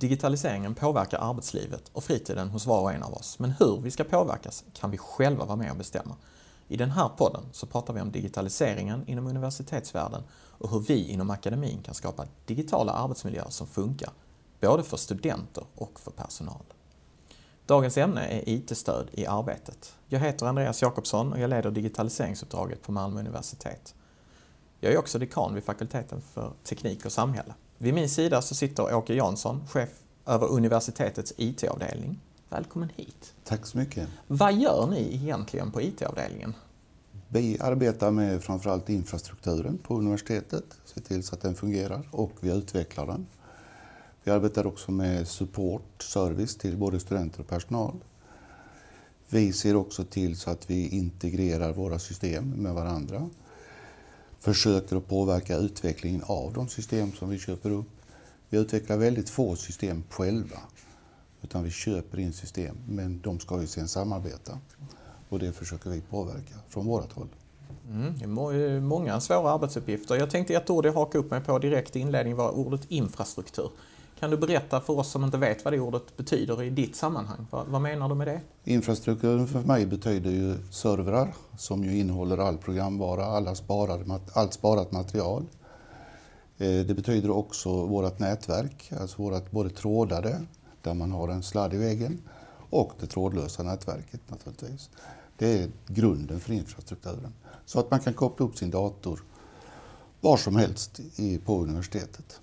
Digitaliseringen påverkar arbetslivet och fritiden hos var och en av oss. Men hur vi ska påverkas kan vi själva vara med och bestämma. I den här podden så pratar vi om digitaliseringen inom universitetsvärlden och hur vi inom akademin kan skapa digitala arbetsmiljöer som funkar, både för studenter och för personal. Dagens ämne är IT-stöd i arbetet. Jag heter Andreas Jakobsson och jag leder digitaliseringsuppdraget på Malmö universitet. Jag är också dekan vid fakulteten för teknik och samhälle. Vid min sida så sitter Åke Jansson, chef över universitetets IT-avdelning. Välkommen hit. Tack så mycket. Vad gör ni egentligen på IT-avdelningen? Vi arbetar med framförallt infrastrukturen på universitetet, ser till så att den fungerar och vi utvecklar den. Vi arbetar också med support, service till både studenter och personal. Vi ser också till så att vi integrerar våra system med varandra försöker att påverka utvecklingen av de system som vi köper upp. Vi utvecklar väldigt få system själva, utan vi köper in system, men de ska ju sen samarbeta. Och det försöker vi påverka från vårt håll. Mm, många svåra arbetsuppgifter. Jag tänkte ett ord jag hakar upp mig på direkt i inledningen var ordet infrastruktur. Kan du berätta för oss som inte vet vad det ordet betyder i ditt sammanhang? Vad, vad menar du med det? Infrastrukturen för mig betyder ju servrar som ju innehåller all programvara, alla sparade, allt sparat material. Eh, det betyder också vårt nätverk, alltså vårt både trådade, där man har en sladd i väggen, och det trådlösa nätverket naturligtvis. Det är grunden för infrastrukturen. Så att man kan koppla upp sin dator var som helst på universitetet.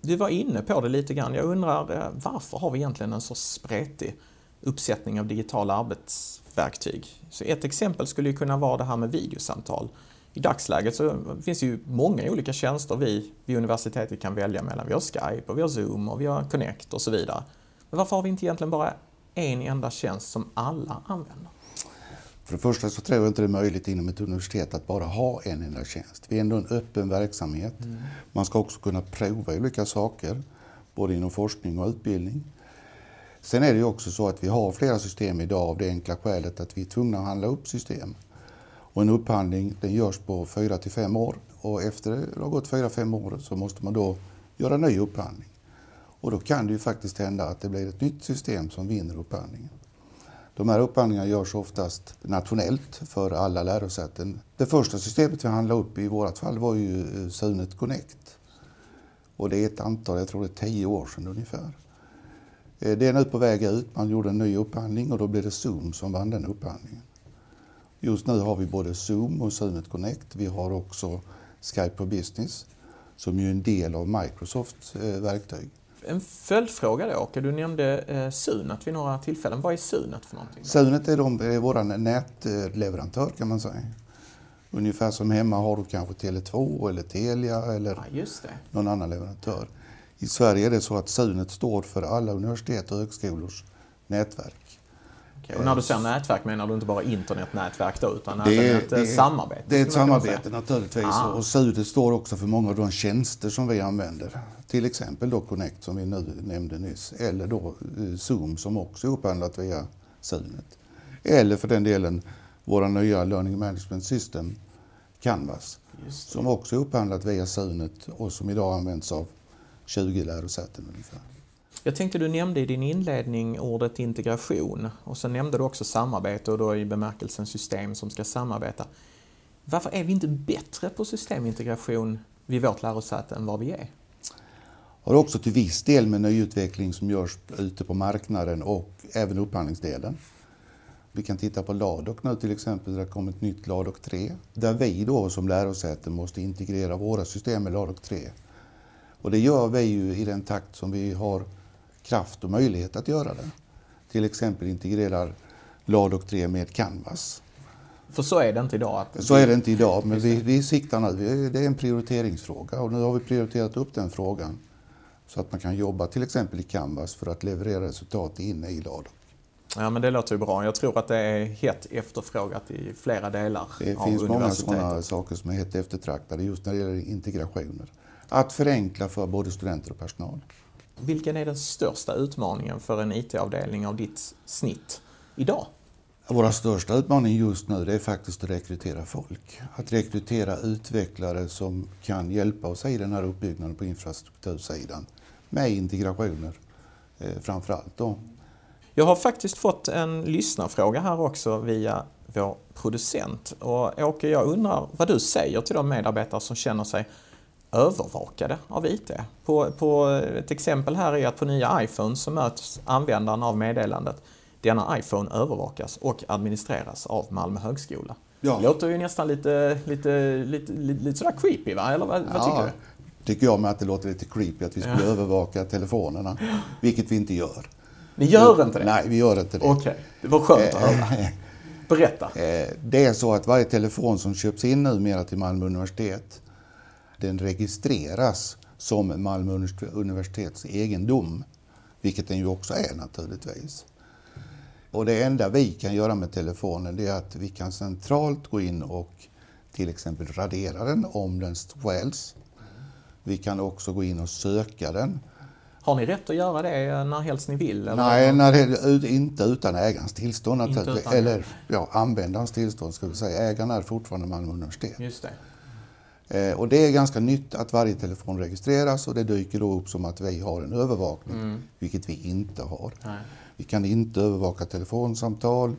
Du var inne på det lite grann. Jag undrar eh, varför har vi egentligen en så spretig uppsättning av digitala arbetsverktyg? Så ett exempel skulle ju kunna vara det här med videosamtal. I dagsläget så finns det ju många olika tjänster vi vid universitetet kan välja mellan. Vi har Skype, och vi har Zoom och vi har Connect och så vidare. Men varför har vi inte egentligen bara en enda tjänst som alla använder? För det första så tror jag inte det är möjligt inom ett universitet att bara ha en enda tjänst. Vi är ändå en öppen verksamhet. Mm. Man ska också kunna prova olika saker, både inom forskning och utbildning. Sen är det ju också så att vi har flera system idag av det enkla skälet att vi är tvungna att handla upp system. Och en upphandling den görs på fyra till fem år och efter det har gått fyra, fem år så måste man då göra en ny upphandling. Och då kan det ju faktiskt hända att det blir ett nytt system som vinner upphandlingen. De här upphandlingarna görs oftast nationellt för alla lärosäten. Det första systemet vi handlade upp i vårt fall var ju eh, Sunet Connect. Och det är ett antal, jag tror det är tio år sedan ungefär. Eh, det är nu på väg ut, man gjorde en ny upphandling och då blev det Zoom som vann den upphandlingen. Just nu har vi både Zoom och Sunet Connect. Vi har också Skype for Business som ju är en del av Microsofts eh, verktyg. En följdfråga då, Åke. Du nämnde eh, Sunet vid några tillfällen. Vad är Sunet för någonting? Sunet är, de, är vår nätleverantör kan man säga. Ungefär som hemma har du kanske Tele2 eller Telia eller ja, någon annan leverantör. I Sverige är det så att Sunet står för alla universitet och högskolors nätverk. Okay. Och när du säger nätverk menar du inte bara internetnätverk då, utan det även ett det, eh, samarbete? Det är ett samarbete naturligtvis. Ah. Och Sudet står också för många av de tjänster som vi använder. Till exempel då Connect som vi nu nämnde nyss, eller då eh, Zoom som också är upphandlat via Sunet. Eller för den delen våra nya Learning Management System, Canvas, som också är upphandlat via Sunet och som idag används av 20 lärosäten ungefär. Jag tänkte du nämnde i din inledning ordet integration och så nämnde du också samarbete och då i bemärkelsen system som ska samarbeta. Varför är vi inte bättre på systemintegration vid vårt lärosäte än vad vi är? Har också till viss del med nyutveckling som görs ute på marknaden och även upphandlingsdelen. Vi kan titta på LADOC nu till exempel, det har kommit nytt LADOC 3. Där vi då som lärosäte måste integrera våra system med LADOC 3. Och det gör vi ju i den takt som vi har kraft och möjlighet att göra det. Till exempel integrerar LADOC 3 med Canvas. För så är det inte idag? Att... Så är det inte idag, men vi, vi siktar nu. Det är en prioriteringsfråga och nu har vi prioriterat upp den frågan så att man kan jobba till exempel i Canvas för att leverera resultat inne i LADOC. Ja, men det låter ju bra. Jag tror att det är hett efterfrågat i flera delar det av finns många sådana saker som är hett eftertraktade just när det gäller integrationer. Att förenkla för både studenter och personal. Vilken är den största utmaningen för en IT-avdelning av ditt snitt idag? Våra största utmaning just nu är faktiskt att rekrytera folk. Att rekrytera utvecklare som kan hjälpa oss i den här uppbyggnaden på infrastruktursidan med integrationer eh, framför allt. Då. Jag har faktiskt fått en lyssnarfråga här också via vår producent. Och Åke, jag undrar vad du säger till de medarbetare som känner sig övervakade av IT. På, på ett exempel här är att på nya iPhone så möts användaren av meddelandet denna iPhone övervakas och administreras av Malmö högskola. Ja. Det låter ju nästan lite, lite, lite, lite, lite sådär creepy va? Eller vad, ja, vad tycker du? Tycker jag med att det låter lite creepy att vi skulle ja. övervaka telefonerna. Vilket vi inte gör. Ni gör inte det? Nej, vi gör inte det. Okej, okay. det var skönt att höra. Berätta. Eh, det är så att varje telefon som köps in numera till Malmö universitet, den registreras som Malmö universitets egendom. Vilket den ju också är naturligtvis. Och det enda vi kan göra med telefonen det är att vi kan centralt gå in och till exempel radera den om den stjäls. Vi kan också gå in och söka den. Har ni rätt att göra det när helst ni vill? Eller? Nej, när det, inte utan ägarens tillstånd. Inte utan eller ja, användarens tillstånd ska vi säga. Ägaren är fortfarande Malmö universitet. Just det. Eh, och det är ganska nytt att varje telefon registreras och det dyker då upp som att vi har en övervakning, mm. vilket vi inte har. Nej. Vi kan inte övervaka telefonsamtal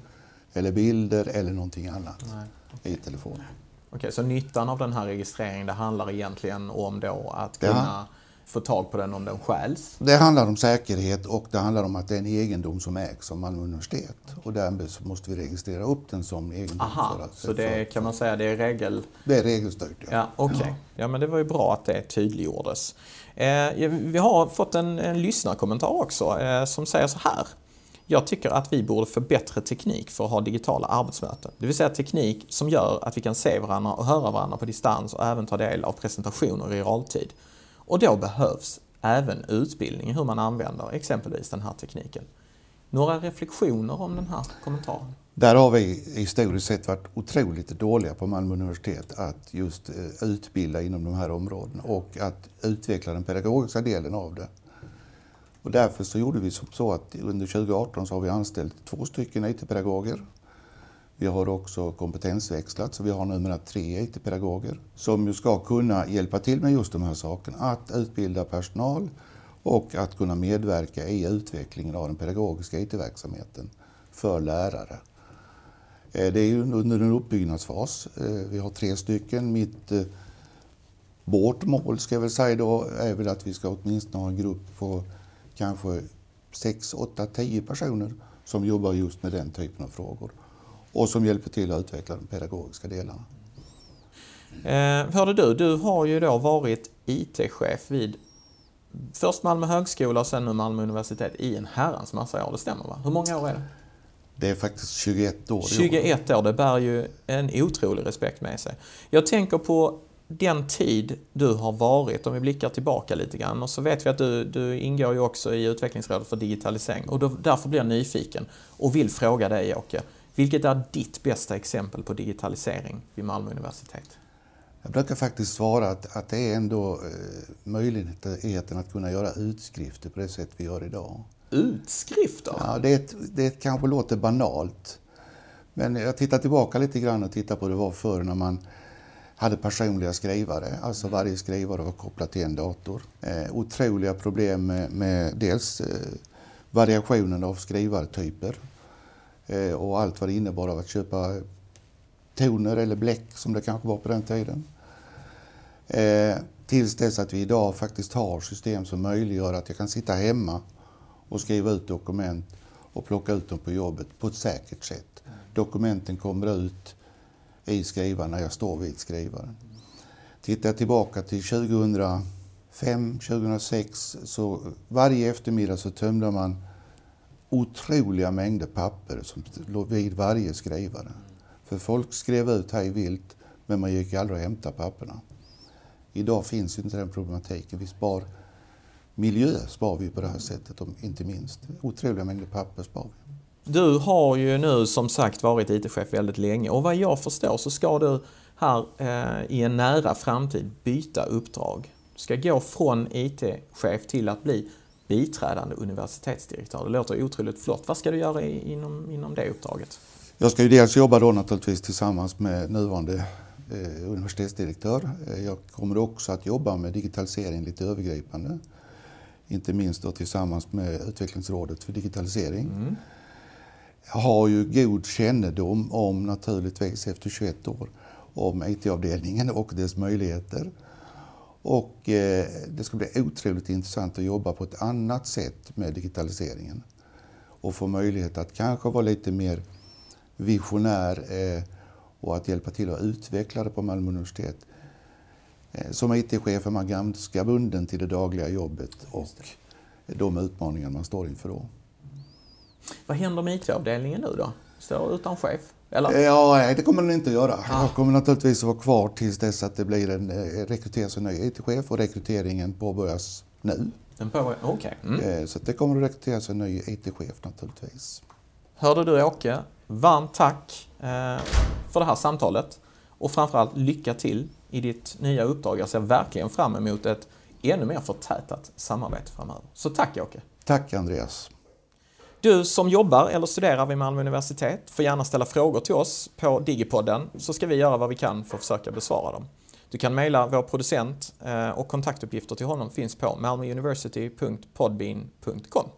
eller bilder eller någonting annat Nej. i telefonen. Okej, så nyttan av den här registreringen det handlar egentligen om då att kunna få tag på den om den stjäls? Det handlar om säkerhet och det handlar om att det är en egendom som ägs av Malmö universitet. Och därmed måste vi registrera upp den som egendom. Aha, att, så det är, kan man säga det är regel... Det är regelstyrt, ja. Ja, Okej, okay. ja. ja. men det var ju bra att det tydliggjordes. Eh, vi har fått en, en lyssnarkommentar också eh, som säger så här. Jag tycker att vi borde få bättre teknik för att ha digitala arbetsmöten. Det vill säga teknik som gör att vi kan se varandra och höra varandra på distans och även ta del av presentationer i realtid. Och då behövs även utbildning i hur man använder exempelvis den här tekniken. Några reflektioner om den här kommentaren? Där har vi historiskt sett varit otroligt dåliga på Malmö universitet att just eh, utbilda inom de här områdena och att utveckla den pedagogiska delen av det. Och därför så gjorde vi som så att under 2018 så har vi anställt två stycken IT-pedagoger. Vi har också kompetensväxlat, så vi har numera tre IT-pedagoger som ju ska kunna hjälpa till med just de här sakerna. Att utbilda personal och att kunna medverka i utvecklingen av den pedagogiska IT-verksamheten för lärare. Eh, det är under en uppbyggnadsfas. Eh, vi har tre stycken. Mitt, eh, vårt mål ska jag väl säga då är väl att vi ska åtminstone ha en grupp på kanske 6, 8, 10 personer som jobbar just med den typen av frågor och som hjälper till att utveckla de pedagogiska delarna. Eh, hörde du, du har ju då varit IT-chef vid först Malmö högskola och sen nu Malmö universitet i en herrans massa år, det stämmer va? Hur många år är det? Det är faktiskt 21 år. 21 år, det bär ju en otrolig respekt med sig. Jag tänker på den tid du har varit, om vi blickar tillbaka lite grann, och så vet vi att du, du ingår ju också i utvecklingsrådet för digitalisering och då, därför blir jag nyfiken och vill fråga dig Åke, vilket är ditt bästa exempel på digitalisering vid Malmö universitet? Jag brukar faktiskt svara att, att det är ändå eh, möjligheten att kunna göra utskrifter på det sätt vi gör idag. Utskrifter? Ja, det, det kanske låter banalt. Men jag tittar tillbaka lite grann och tittar på hur det var förr när man hade personliga skrivare, alltså varje skrivare var kopplad till en dator. Eh, otroliga problem med, med dels eh, variationen av skrivartyper eh, och allt vad det innebar av att köpa toner eller bläck som det kanske var på den tiden. Eh, tills dess att vi idag faktiskt har system som möjliggör att jag kan sitta hemma och skriva ut dokument och plocka ut dem på jobbet på ett säkert sätt. Dokumenten kommer ut i skrivaren när jag står vid skrivaren. Tittar jag tillbaka till 2005, 2006 så varje eftermiddag så tömde man otroliga mängder papper som låg vid varje skrivare. För folk skrev ut hej vilt men man gick aldrig och hämtade papperna. Idag finns inte den problematiken. Vi spar miljö spar vi på det här sättet, inte minst. Otroliga mängder papper spar vi. Du har ju nu som sagt varit IT-chef väldigt länge och vad jag förstår så ska du här eh, i en nära framtid byta uppdrag. Du ska gå från IT-chef till att bli biträdande universitetsdirektör. Det låter otroligt flott. Vad ska du göra inom, inom det uppdraget? Jag ska ju dels jobba då naturligtvis tillsammans med nuvarande eh, universitetsdirektör. Eh, jag kommer också att jobba med digitalisering lite övergripande inte minst då tillsammans med Utvecklingsrådet för digitalisering. Mm. Har ju god kännedom om, naturligtvis efter 21 år, om IT-avdelningen och dess möjligheter. Och eh, det ska bli otroligt intressant att jobba på ett annat sätt med digitaliseringen och få möjlighet att kanske vara lite mer visionär eh, och att hjälpa till att utveckla det på Malmö universitet. Eh, som IT-chef är man ganska bunden till det dagliga jobbet och de utmaningar man står inför då. Vad händer med IT-avdelningen nu då? Står utan chef? Eller? Ja, nej, det kommer den inte att göra. Ah. Jag kommer naturligtvis att vara kvar tills dess att det blir en, eh, rekryteras en ny IT-chef och rekryteringen påbörjas nu. Den påbörjas, okay. Mm. Eh, så det kommer att rekryteras en ny IT-chef naturligtvis. Hörde du Åke, varmt tack för det här samtalet och framförallt lycka till i ditt nya uppdrag. Jag ser verkligen fram emot ett ännu mer förtätat samarbete framöver. Så tack Åke! Tack Andreas! Du som jobbar eller studerar vid Malmö universitet får gärna ställa frågor till oss på Digipodden så ska vi göra vad vi kan för att försöka besvara dem. Du kan mejla vår producent eh, och kontaktuppgifter till honom finns på malmouniversity.podbean.com.